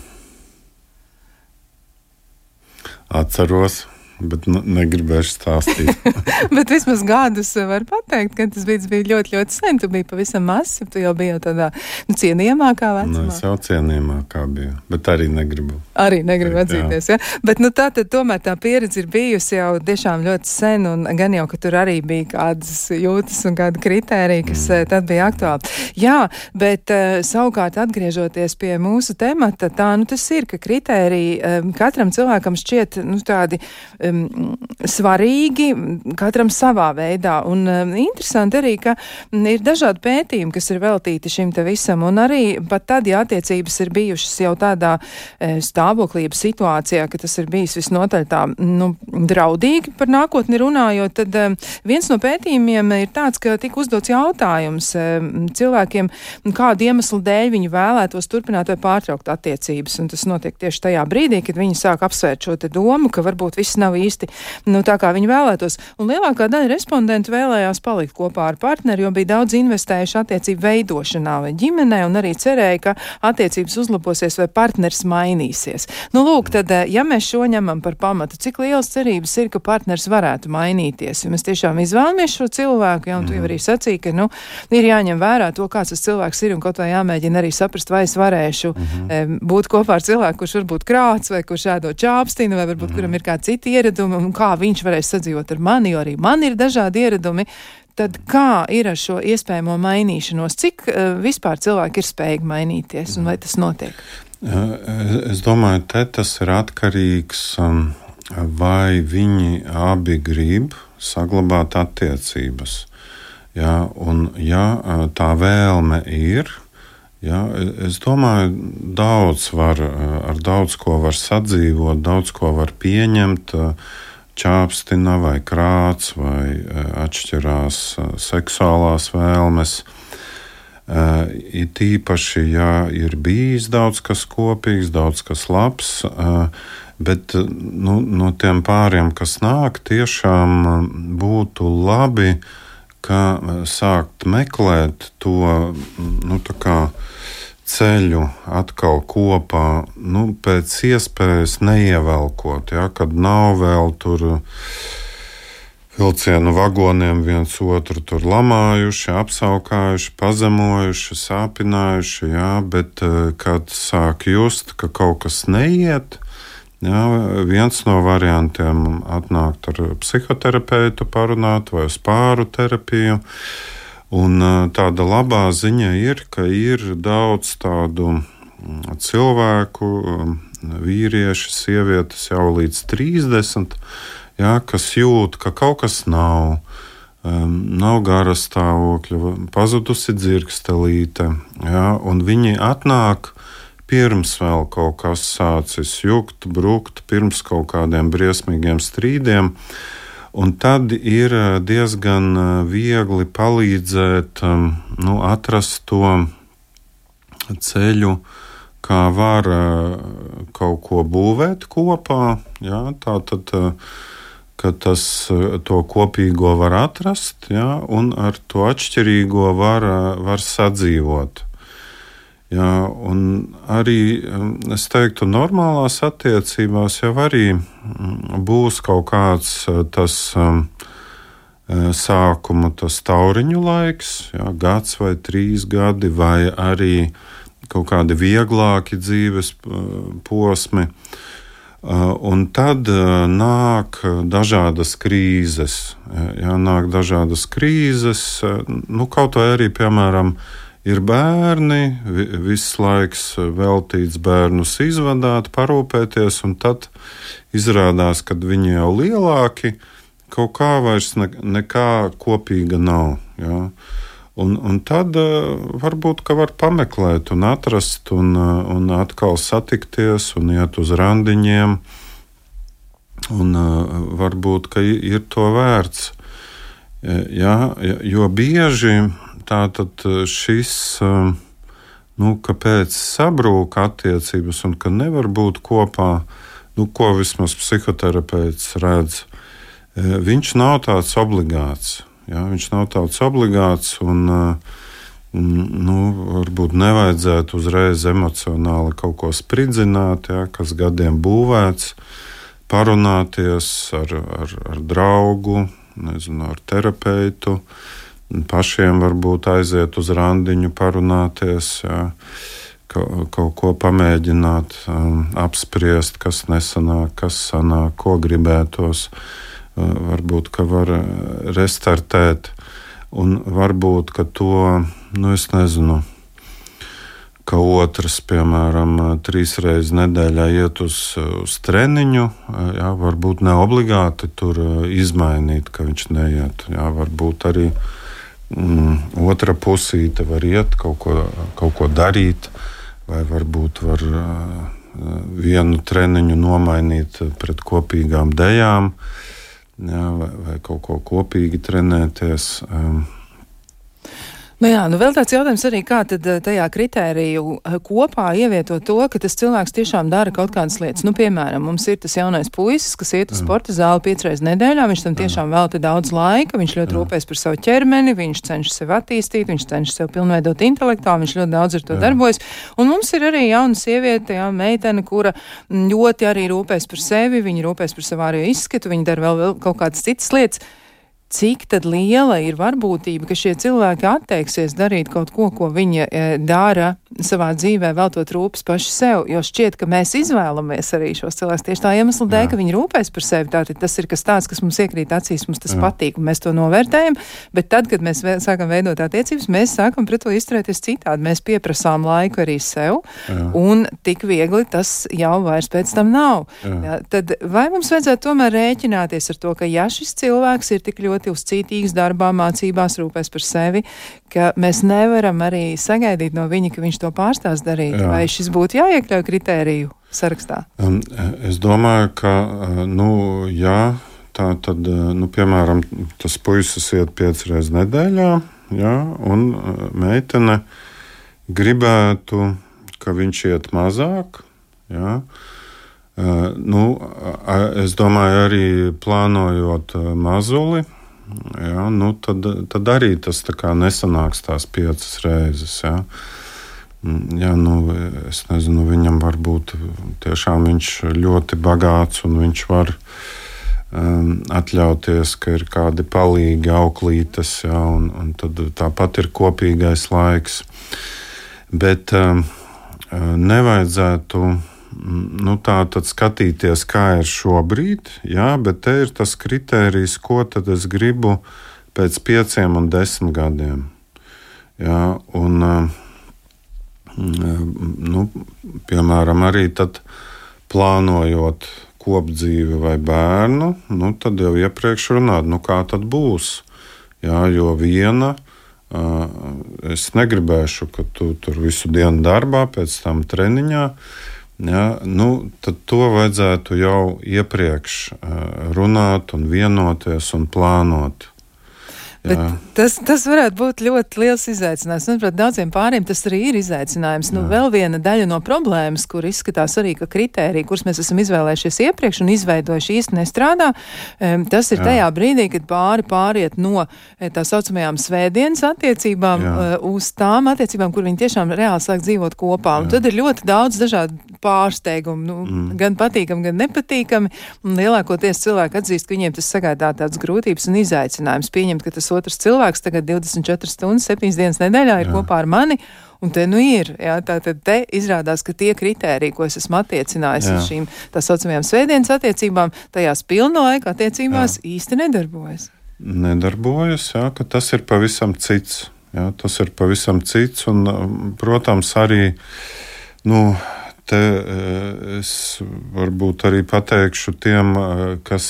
Speaker 3: Atceros. Bet nu, negribēšu stāstīt.
Speaker 2: bet vismaz gadus var pateikt, ka tas bija ļoti, ļoti sen. Tu biji pavisam mazs, tu jau biji tādā nu, cienījamākā vecumā.
Speaker 3: Nu, es jau cienījamākā biju, bet arī negribu.
Speaker 2: Arī negribu atzīties, jā. ja? Bet nu, tā tad tomēr tā pieredze ir bijusi jau tiešām ļoti sen, un gan jau, ka tur arī bija kādas jūtas un kāda kritērija, kas mm. tad bija aktuāli. Jā, bet uh, savukārt atgriežoties pie mūsu temata, tā nu tas ir, ka kritēriji um, katram cilvēkam šķiet nu, tādi um, svarīgi, katram savā veidā. Un um, interesanti arī, ka ir dažādi pētījumi, kas ir veltīti šim te visam, un arī pat tad, ja attiecības ir bijušas jau tādā e, stāvoklība situācijā, ka tas ir bijis visnotaļ tā, nu, draudīgi par nākotni runājot, tad um, viens no pētījumiem ir tāds, ka tika uzdots jautājums um, cilvēkiem, kādu iemeslu dēļ viņi vēlētos turpināt vai pārtraukt attiecības, un tas notiek tieši tajā brīdī, kad viņi sāk apsvērt šo te domu, ka varbūt viss nav īsti nu, tā, kā viņi vēlētos. Un lielākā daļa respondentu vēlējās palikt kopā ar partneri, jo bija daudz investējuši attiecību veidošanā vai ģimenē, un arī cerēja, ka attiecības uzlabosies vai partners mainīsies. Nu, lūk, tad, eh, ja mēs šo ņemam par pamatu, cik liels cerības ir, ka partners varētu mainīties, jo mēs tiešām izvēlamies šo cilvēku, ja, un tu jau arī sacīji, ka, nu, ir jāņem vērā to, kāds tas cilvēks ir, un kaut vai jāmēģina arī saprast, vai es varēšu mm -hmm. būt kopā ar cilvēku, kurš varbūt krāts, vai kurš ēdot čāpstinu, vai varbūt mm -hmm. kuram ir kādi citi ieradumi ieradumi un kā viņš varēs sadzīvot ar mani, jo arī man ir dažādi ieradumi. Tad kā ir ar šo iespējamo mainīšanos? Cik uh, vispār cilvēki ir spējīgi mainīties un vai tas notiek?
Speaker 3: Es domāju, te tas ir atkarīgs, um, vai viņi abi grib saglabāt attiecības. Ja, un, ja uh, tā vēlme ir, ja, es domāju, daudz var, uh, ar daudz ko var sadzīvot, daudz ko var pieņemt. Uh, čāpstina vai krāts, vai e, atšķirās seksuālās vēlmes. It īpaši, ja ir bijis daudz kas kopīgs, daudz kas labs, bet nu, no tiem pāriem, kas nāk, tiešām būtu labi, ka sākt meklēt to nu, ceļu atkal kopā, nu, pēc iespējas neievelkot, ja, kad nav vēl tur vilcienu vagoniem viens otru tur lamājuši, apsaukājuši, pazemojuši, sāpinājuši, jā, bet eh, kad sāk just, ka kaut kas neiet, jā, viens no variantiem atnākt ar psihoterapeitu parunāt vai uz pāru terapiju. Un tāda labā ziņa ir, ka ir daudz tādu cilvēku, vīrieši, sievietes jau līdz 30, jā, kas jūt, ka kaut kas nav. Um, nav gara stāvokļa, pazudusi dzirkstelīte, un viņi atnāk pirms vēl kaut kas sācis jukt, brukt, pirms kaut kādiem briesmīgiem strīdiem. Un tad ir eh, diezgan eh, viegli palīdzēt eh, nu, atrast to ceļu, kā var kaut ko būvēt kopā. Jā, tā tad, ka tas to kopīgo var atrast, jā, un ar to atšķirīgo var, var sadzīvot. Jā, un arī um, es teiktu, normālās attiecībās jau arī mm, būs kaut kāds uh, tas um, uh, sākuma tas tauriņu laiks, jā, gads vai trīs gadi, vai arī kaut kādi vieglāki dzīves uh, posmi. Un tad nāk dažādas krīzes. Jā, nāk dažādas krīzes, nu, kaut vai arī, piemēram, ir bērni, viss laiks veltīts bērnus izvadāt, parūpēties, un tad izrādās, ka viņi jau lielāki, kaut kā vairs ne, nekā kopīga nav. Ja? Un, un tad uh, varbūt var pameklēt, un atrast, un, uh, un atkal satikties un iet uz randiņiem. Un, varbūt ir to vērts. Jā, jo bieži tātad šis, nu, kāpēc sabrūk attiecības un ka nevar būt kopā, nu, ko vismaz psihoterapeits redz, viņš nav tāds obligāts. Jā, viņš nav tāds obligāts. Un, nu, varbūt nevajadzētu uzreiz emocionāli kaut ko spridzināt, jā, kas gadiem būvēts, parunāties ar, ar, ar draugu, nezinu, ar terapeitu. Pašiem varbūt aiziet uz randiņu, parunāties, kaut, ko pamēģināt, um, apspriest, kas nesanāk, kas sanāk, ko gribētos. Uh, varbūt ka var restartēt, un varbūt ka to, nu, es nezinu. Ka otrs, piemēram, trīs reizes nedēļā iet uz, uz treniņu, jā, varbūt ne obligāti tur izmainīt, ka viņš neiet. Jā, varbūt arī mm, otra pusīte var iet, kaut ko, kaut ko darīt, vai varbūt var uh, vienu treniņu nomainīt pret kopīgām dejām. Jā, vai, vai kaut ko kopīgi trenēties. Um,
Speaker 2: Nu jā, nu vēl tāds jautājums arī, kā tad eh, tajā kritēriju eh, kopā ievietot to, ka tas cilvēks tiešām dara kaut kādas lietas. Nu, piemēram, mums ir tas jaunais puisis, kas iet uz sporta zāli piecreiz nedēļā, viņš tam tiešām velta daudz laika, viņš ļoti rūpēs par savu ķermeni, viņš cenšas sevi attīstīt, viņš cenšas sev pilnveidot intelektuāli, viņš ļoti daudz ar to jā. darbojas. Un mums ir arī jauna sieviete, jā, meitene, kura ļoti arī rūpēs par sevi, viņa rūpēs par savu ārējo izskatu, viņa dara vēl, vēl kaut kādas citas lietas cik liela ir varbūtība, ka šie cilvēki atteiksies darīt kaut ko, ko viņi e, dara savā dzīvē, veltot rūpes paši sev. Jo šķiet, ka mēs izvēlamies arī šos cilvēkus tieši tā iemesla dēļ, ka viņi rūpēs par sevi. Tātad tas ir kas tāds, kas mums iekrīt acīs, mums tas Jā. patīk, un mēs to novērtējam. Bet tad, kad mēs vē, sākam veidot attiecības, mēs sākam pret to izturēties citādi. Mēs pieprasām laiku arī sev, Jā. un tik viegli tas jau vairs pēc tam nav. Jā. Jā, tad vai mums vajadzētu tomēr rēķināties ar to, ka ja šis cilvēks ir tik ļoti ļoti uzcītīgs darbā, mācībās, rūpēs par sevi, ka mēs nevaram arī sagaidīt no viņa, ka viņš to pārstās darīt. Jā. Vai šis būtu jāiekļauj kritēriju sarakstā?
Speaker 3: Um, es domāju, ka, uh, nu, jā, tā tad, uh, nu, piemēram, tas puisis iet piecas reizes nedēļā, jā, un uh, meitene gribētu, ka viņš iet mazāk. Jā. Nu, es domāju, arī plānojot mazuli, jā, nu, tad, tad arī tas tā nesanāks tās piecas reizes. Jā. Mm, jā, nu, es nezinu, viņam varbūt tiešām viņš ļoti bagāts un viņš var um, atļauties, ka ir kādi palīgi auklītes, jā, un, un tad tāpat ir kopīgais laiks. Bet um, nevajadzētu nu, tā tad skatīties, kā ir šobrīd, jā, bet te ir tas kriterijs, ko tad es gribu pēc pieciem un desmit gadiem. Jā, un, nu, piemēram, arī tad plānojot kopdzīvi vai bērnu, nu, tad jau iepriekš runāt, nu, kā tad būs. Jā, jo viena es negribēšu, ka tu tur visu dienu darbā, pēc tam treniņā. Ja, nu, tad to vajadzētu jau iepriekš runāt, un vienoties un plānot.
Speaker 2: Tas, tas varētu būt ļoti liels izaicinājums. Manuprāt, daudziem pāriem tas arī ir izaicinājums. Nu, vēl viena daļa no problēmas, kur izskatās arī, ka kritērija, kurus mēs esam izvēlējušies iepriekš un izveidojuši īsti nestrādā, tas ir Jā. tajā brīdī, kad pāri pāriet no eh, tā saucamajām svētdienas attiecībām Jā. Eh, uz tām attiecībām, kur viņi tiešām reāli sāk dzīvot kopā. Un Jā. tad ir ļoti daudz dažādu pārsteigumu, nu, mm. gan patīkami, gan nepatīkami. Un lielākoties cilvēki atzīst, ka viņiem tas sagādā tādas grūtības un izaicinājumus pieņemt, ka tas otrs cilvēks tagad 24 stundas, 7 dienas nedēļā ir jā. kopā ar mani. Un te nu ir, jā, tā tad te izrādās, ka tie kriteriji, ko es esmu attiecinājis jā. uz šīm tā saucamajām svētdienas attiecībām, tajās pilnlaika attiecībās jā. īsti nedarbojas.
Speaker 3: Nedarbojas, jā, ka tas ir pavisam cits. Jā, tas ir pavisam cits un, protams, arī, nu, te es varbūt arī pateikšu tiem, kas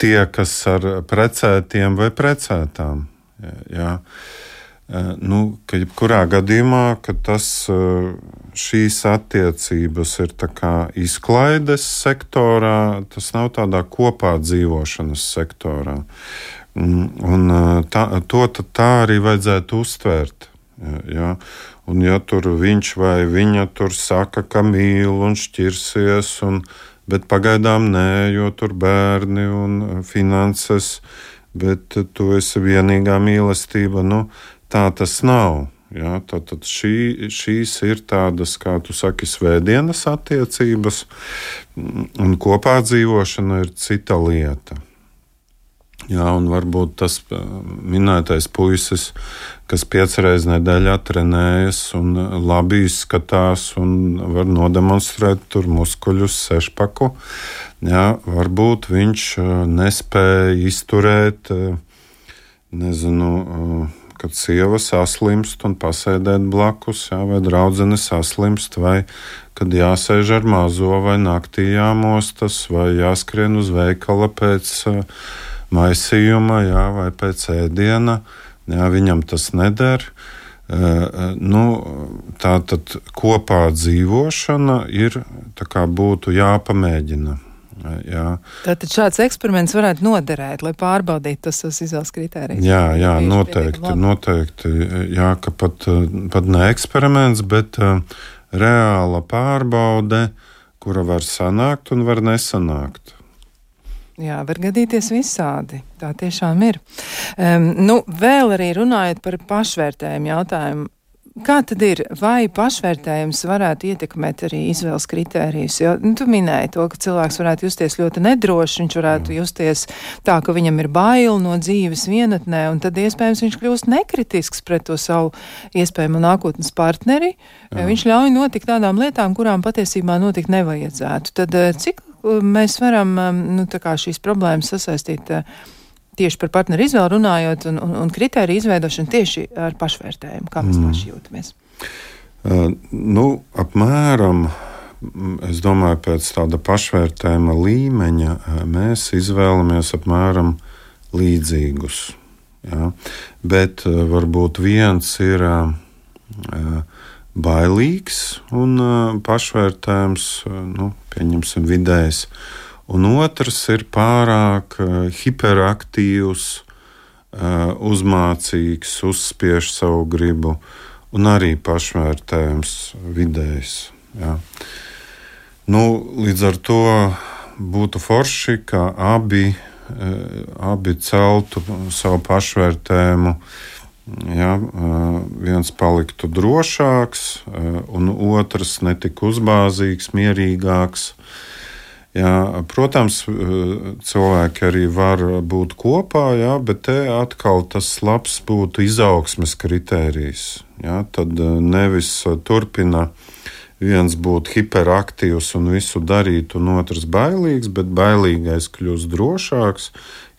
Speaker 3: tie, kas ar precētiem vai precētām. Jā. Nu, ka jebkurā gadījumā, ka tas, šīs attiecības ir izklaides sektorā, tas nav tādā kopā dzīvošanas sektorā. Un tā, to tā arī vajadzētu uztvērt. Ja? Un, ja tur viņš vai viņa tur saka, ka mīl un šķirsies, un, bet pagaidām nē, jo tur bērni un finanses, bet tu esi vienīgā mīlestība. Nu, tā tas nav. Ja, tad, tad šī, šīs ir tādas, kā tu saki, svētdienas attiecības, un kopā dzīvošana ir cita lieta. Jā, un varbūt tas minētais puisis, kas piecreiz nedēļā trenējas un labi izskatās un var nodemonstrēt tur muskuļus, sešpaku, jā, varbūt viņš nespēja izturēt, nezinu, kad sieva saslimst un pasēdēt blakus, jā, vai draudzene saslimst, vai kad jāsēž ar mazo, vai naktī jāmostas, vai jāskrien uz veikala pēc maisījuma, jā, vai pēc ēdiena. Jā, viņam tas neder. Nu, tā tad kopā dzīvošana ir būtu jāpamēģina. Jā.
Speaker 2: Tātad šāds eksperiments varētu noderēt, lai pārbaudītu tos, tos izvēles kritērijus.
Speaker 3: Jā, jā noteikti, noteikti. Jā, ka pat, pat ne eksperiments, bet uh, reāla pārbaude, kura var sanākt un var nesanākt.
Speaker 2: Jā, var gadīties visādi. Tā tiešām ir. Um, nu, vēl arī runājot par pašvērtējumu jautājumu. Kā tad ir? Vai pašvērtējums varētu ietekmēt arī izvēles kritērijus? Jo nu, tu minēji to, ka cilvēks varētu justies ļoti nedrošs, viņš varētu mm. justies tā, ka viņam ir bail no dzīves vienatnē, un tad iespējams viņš kļūst nekritisks pret to savu iespējamo nākotnes partneri. Jā. Viņš ļauj notikt tādām lietām, kurām patiesībā notikt nevajadzētu. Tad eh, cik mēs varam nu, šīs problēmas sasaistīt? Uh, tieši par partneru izvēli runājot un, un, un kritēriju izveidošanu tieši ar pašvērtējumu, kā mēs mm. paši jūtamies?
Speaker 3: Uh, nu, apmēram. Es domāju, pēc tāda pašvērtējuma līmeņa uh, mēs izvēlamies apmēram līdzīgus. Ja? Bet uh, varbūt viens ir uh, bailīgs un uh, pašvērtējums, uh, nu, pieņemsim, vidējs. Uh, un otrs ir pārāk uh, hiperaktīvs, uh, uzmācīgs, uzspiež savu gribu, un arī pašvērtējums vidējs. Jā. Nu, līdz ar to būtu forši, ka abi, uh, abi celtu savu pašvērtējumu. Ja, viens paliktu drošāks, un otrs netik uzbāzīgs, mierīgāks. Jā, protams, cilvēki arī var būt kopā, jā, bet te atkal tas labs būtu izaugsmes kritērijs. Jā, tad nevis turpina viens būt hiperaktīvs un visu darīt, un otrs bailīgs, bet bailīgais kļūst drošāks,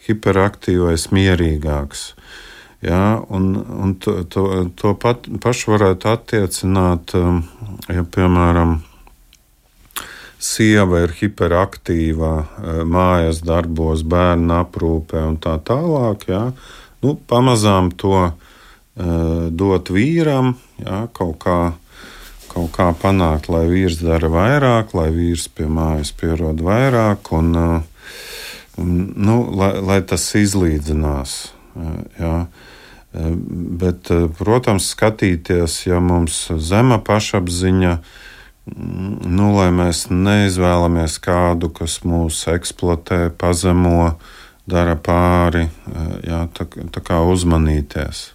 Speaker 3: hiperaktīvais mierīgāks. Jā, un, un to, to, to pat, pašu varētu attiecināt, ja piemēram sieva ir hiperaktīva e, mājas darbos, bērnu aprūpē un tā tālāk. Jā. Nu, pamazām to uh, dot vīram, jā, kaut, kā, kaut kā panākt, lai vīrs dara vairāk, lai vīrs pie mājas pierod vairāk, un, uh, un, nu, lai, lai tas izlīdzinās. Jā. Bet, protams, skatīties, ja mums zema pašapziņa ir nu, lai mēs neizvēlamies kādu, kas mūs eksploatē, pazemo, dara pāri, jā, tā, tā kā uzmanīties.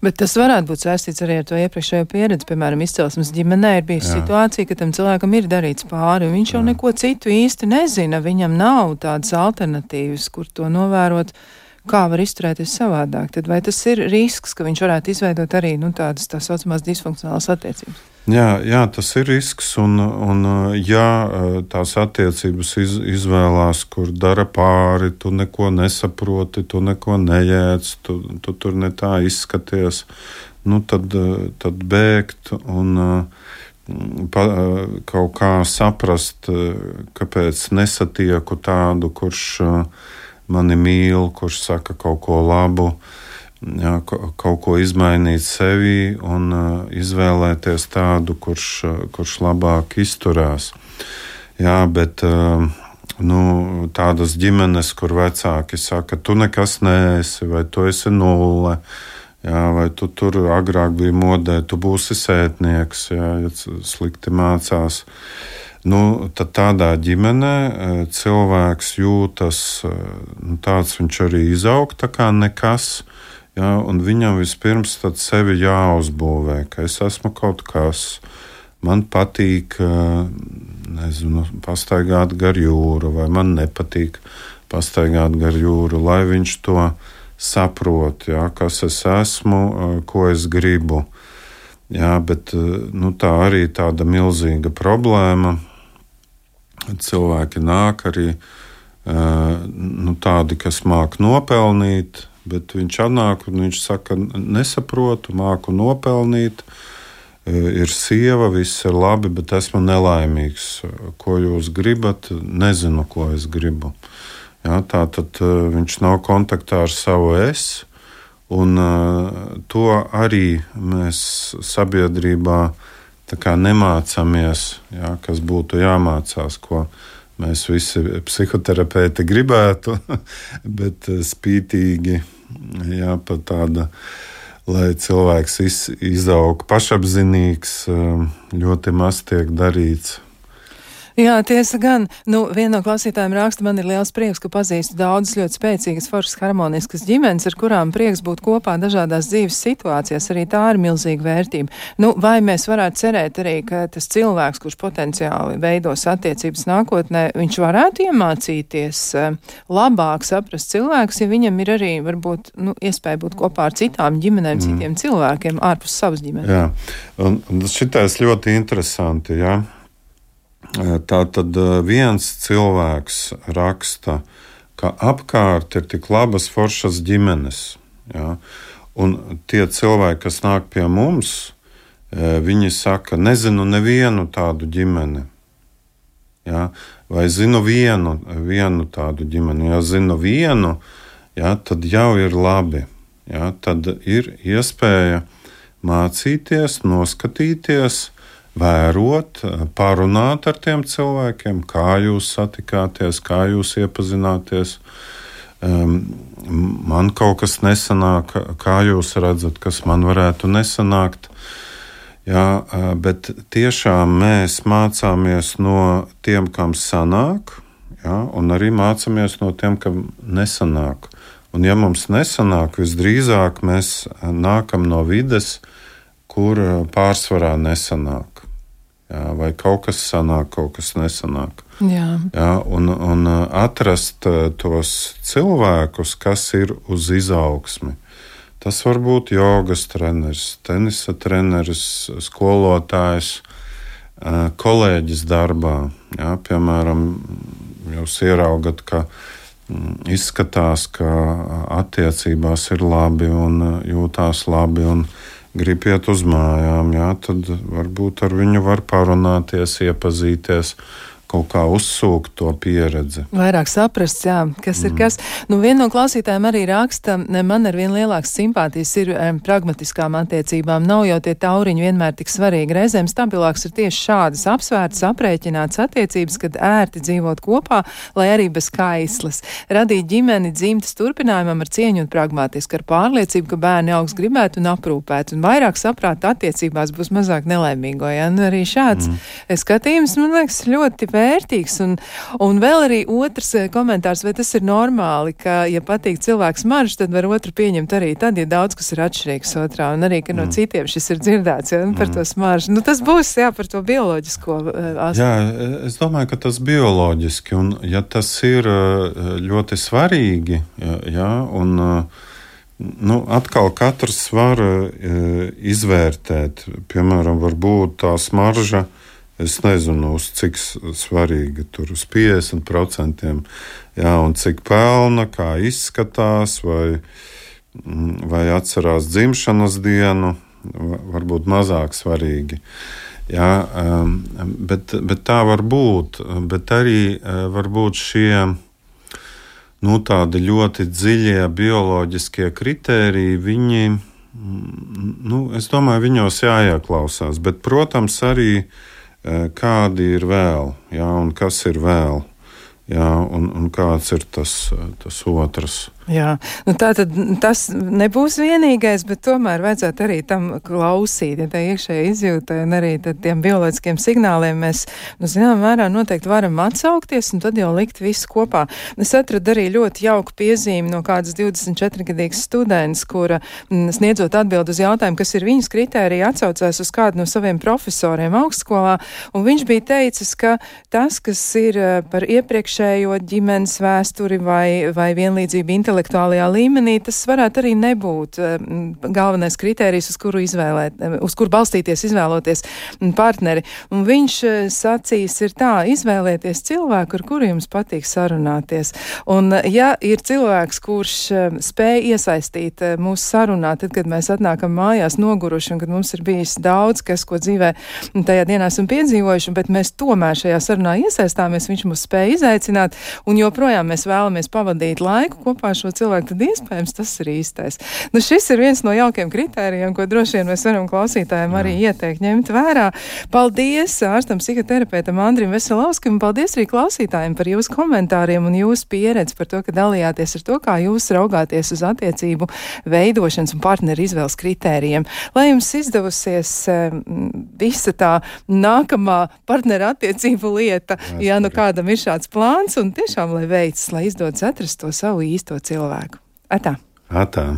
Speaker 2: Bet tas varētu būt saistīts arī ar to iepriekšējo pieredzi. Piemēram, izcelsmes ģimenē ir bijusi Jā. situācija, ka tam cilvēkam ir darīts pāri, un viņš Jā. jau neko citu īsti nezina. Viņam nav tādas alternatīvas, kur to novērot. Kā var izturēties savādāk? Tad vai tas ir risks, ka viņš varētu izveidot arī nu, tādas tā saucamās disfunkcionālas attiecības?
Speaker 3: Jā, jā, tas ir risks. Un, un, ja tās attiecības iz, izvēlās, kur dara pāri, tu neko nesaproti, tu neko nejēdz, tu, tu tur ne tā izskaties, nu, tad, tad bēgt un pa, kaut kā saprast, kāpēc nesatieku tādu, kurš mani mīl, kurš saka kaut ko labu. jā, kaut ko izmainīt sevi un izvēlēties tādu, kurš, kurš labāk izturās. Jā, bet nu, tādas ģimenes, kur vecāki saka, tu nekas neesi, vai tu esi nulle, jā, vai tu tur agrāk biji modē, tu būsi sētnieks, jā, ja slikti mācās. Nu, tad tādā ģimenē cilvēks jūtas nu, tāds, viņš arī izaug tā kā nekas. Ja, viņam vispirms sevi jāuzbūvē, ka es esmu kaut kas. Man patīk, nezinu, pastaigāt gar jūru, vai man nepatīk pastaigāt gar jūru, lai viņš to saprot, ja, kas es esmu, ko es gribu. Jā, bet nu, tā arī ir tāda milzīga problēma. Cilvēki nāk arī nu, tādi, kas māk nopelnīt, bet viņš atnāk un viņš saka, nesaprotu, māku nopelnīt. E, ir sieva, viss ir labi, bet esmu nelaimīgs. Ko jūs gribat? Nezinu, ko es gribu. Ja, tā tad e, viņš nav kontaktā ar savu es, un to arī mēs sabiedrībā nemācāmies, ja, kas būtu jāmācās, ko mēs visi psihoterapeiti gribētu, bet spītīgi jā, pat tāda, lai cilvēks iz, izaug pašapzinīgs, um, ļoti maz tiek darīts
Speaker 2: Jā, tiesa gan. Nu, viena no klausītājiem raksta, man ir liels prieks, ka pazīstu daudzas ļoti spēcīgas, foršas, harmoniskas ģimenes, ar kurām prieks būt kopā dažādās dzīves situācijās. Arī tā ir milzīga vērtība. Nu, vai mēs varētu cerēt arī, ka tas cilvēks, kurš potenciāli veidos attiecības nākotnē, viņš varētu iemācīties eh, labāk saprast cilvēkus, ja viņam ir arī varbūt nu, iespēja būt kopā ar citām ģimenēm, mm. citiem cilvēkiem ārpus savas ģimenes.
Speaker 3: Jā, un, un šitais ļoti interesanti. Jā. Tā tad viens cilvēks raksta, ka apkārt ir tik labas, foršas ģimenes. Ja? Un tie cilvēki, kas nāk pie mums, viņi saka, nezinu nevienu tādu ģimeni. Ja? Vai zinu vienu, vienu tādu ģimeni? Ja zinu vienu, ja, tad jau ir labi. Ja? Tad ir iespēja mācīties, noskatīties, vērot, parunāt ar tiem cilvēkiem, kā jūs satikāties, kā jūs iepazināties. Man kaut kas nesanāk, kā jūs redzat, kas man varētu nesanākt. Jā, bet tiešām mēs mācāmies no tiem, kam sanāk, jā, un arī mācāmies no tiem, kam nesanāk. Un, ja mums nesanāk, visdrīzāk mēs nākam no vides, kur pārsvarā nesanāk. Jā, vai kaut kas sanāk, kaut kas nesanāk. Jā. Jā, un, un uh, atrast uh, tos cilvēkus, kas ir uz izaugsmi. Tas var būt jogas treneris, tenisa treneris, skolotājs, uh, kolēģis darbā. Jā, piemēram, jūs ieraugat, ka mm, izskatās, ka attiecībās ir labi un jūtās labi. Un, grib iet uz mājām, jā, tad varbūt ar viņu var parunāties, iepazīties kaut kā uzsūkt to pieredzi.
Speaker 2: Vairāk saprast, jā, kas mm. ir kas. Nu, viena no klausītājiem arī raksta, man ar vien lielākas simpātijas ir um, pragmatiskām attiecībām. Nav jau tie tauriņi vienmēr tik svarīgi. Reizēm stabilāks ir tieši šādas apsvērtas, aprēķināts attiecības, kad ērti dzīvot kopā, lai arī bez kaislas. Radīt ģimeni dzimtas turpinājumam ar cieņu un pragmatiski, ar pārliecību, ka bērni augs gribētu un aprūpēt, un vairāk saprāt attiecībās būs mazāk nelaimīgo. Ja? Nu, arī šāds mm. skatījums, man liekas, ļoti vērtīgs. Un, un vēl arī otrs eh, komentārs, vai tas ir normāli, ka, ja patīk cilvēks maržs, tad var otru pieņemt arī tad, ja daudz kas ir atšķirīgs otrā, un arī, ka no mm. citiem šis ir dzirdēts, ja, par mm. to smaržu. Nu, tas būs, jā, par to bioloģisko uh,
Speaker 3: aspektu. Jā, es domāju, ka tas bioloģiski, un ja tas ir eh, ļoti svarīgi, jā, un Nu, atkal katrs var izvērtēt, piemēram, varbūt tā smarža Es nezinu, uz cik svarīga tur uz 50%, jā, un cik pelna, kā izskatās, vai, mm, vai atcerās dzimšanas dienu, varbūt mazāk svarīgi. Jā, um, bet, bet tā var būt. Bet arī uh, var būt šie nu, ļoti dziļie bioloģiskie kritēriji, viņi, mm, nu, es domāju, viņos jāieklausās. Bet, protams, arī kādi ir vēl, jā, un kas ir vēl, jā, un, un kāds ir tas, tas otrs.
Speaker 2: Jā, nu tā tad tas nebūs vienīgais, bet tomēr vajadzētu arī tam klausīt, ja tā iekšēji izjūta un arī tiem bioloģiskiem signāliem mēs, nu, zinām, mērā noteikti varam atsaukties un tad jau likt visu kopā. Es atradu arī ļoti jauku piezīmi no kādas 24-gadīgas students, kura m, sniedzot atbildu uz jautājumu, kas ir viņas kritērija, atsaucās uz kādu no saviem profesoriem augstskolā, un viņš bija teicis, ka tas, kas ir eh, par iepriekšējo ģimenes vēsturi vai, vai vienlīdzību intelektuāli, intelektuālajā līmenī, tas varētu arī nebūt eh, galvenais kritērijs, uz kuru, izvēlēt, eh, uz kuru balstīties, izvēloties partneri. Un viņš eh, sacīs ir tā, izvēlieties cilvēku, ar kuru jums patīk sarunāties. Un ja ir cilvēks, kurš spēj iesaistīt mūsu sarunā, tad, kad mēs atnākam mājās noguruši un kad mums ir bijis daudz, kas, ko dzīvē tajā dienā esam piedzīvojuši, bet mēs tomēr šajā sarunā iesaistāmies, viņš mūs spēja izaicināt un joprojām mēs vēlamies pavadīt laiku kopā ar šo šo cilvēku, tad iespējams tas ir īstais. Nu, šis ir viens no jaukiem kritērijiem, ko droši vien mēs varam klausītājiem Jā. arī ieteikt ņemt vērā. Paldies ārstam psihoterapeitam Andrim Veselovskim, un paldies arī klausītājiem par jūsu komentāriem un jūsu pieredzi par to, ka dalījāties ar to, kā jūs raugāties uz attiecību veidošanas un partneru izvēles kritērijiem. Lai jums izdevusies visa tā nākamā partneru attiecību lieta, ja nu kādam ir šāds plāns, un tiešām, lai veicas, lai izdodas atrast to savu īsto cilvēku cilvēku. Atā!
Speaker 3: Atā.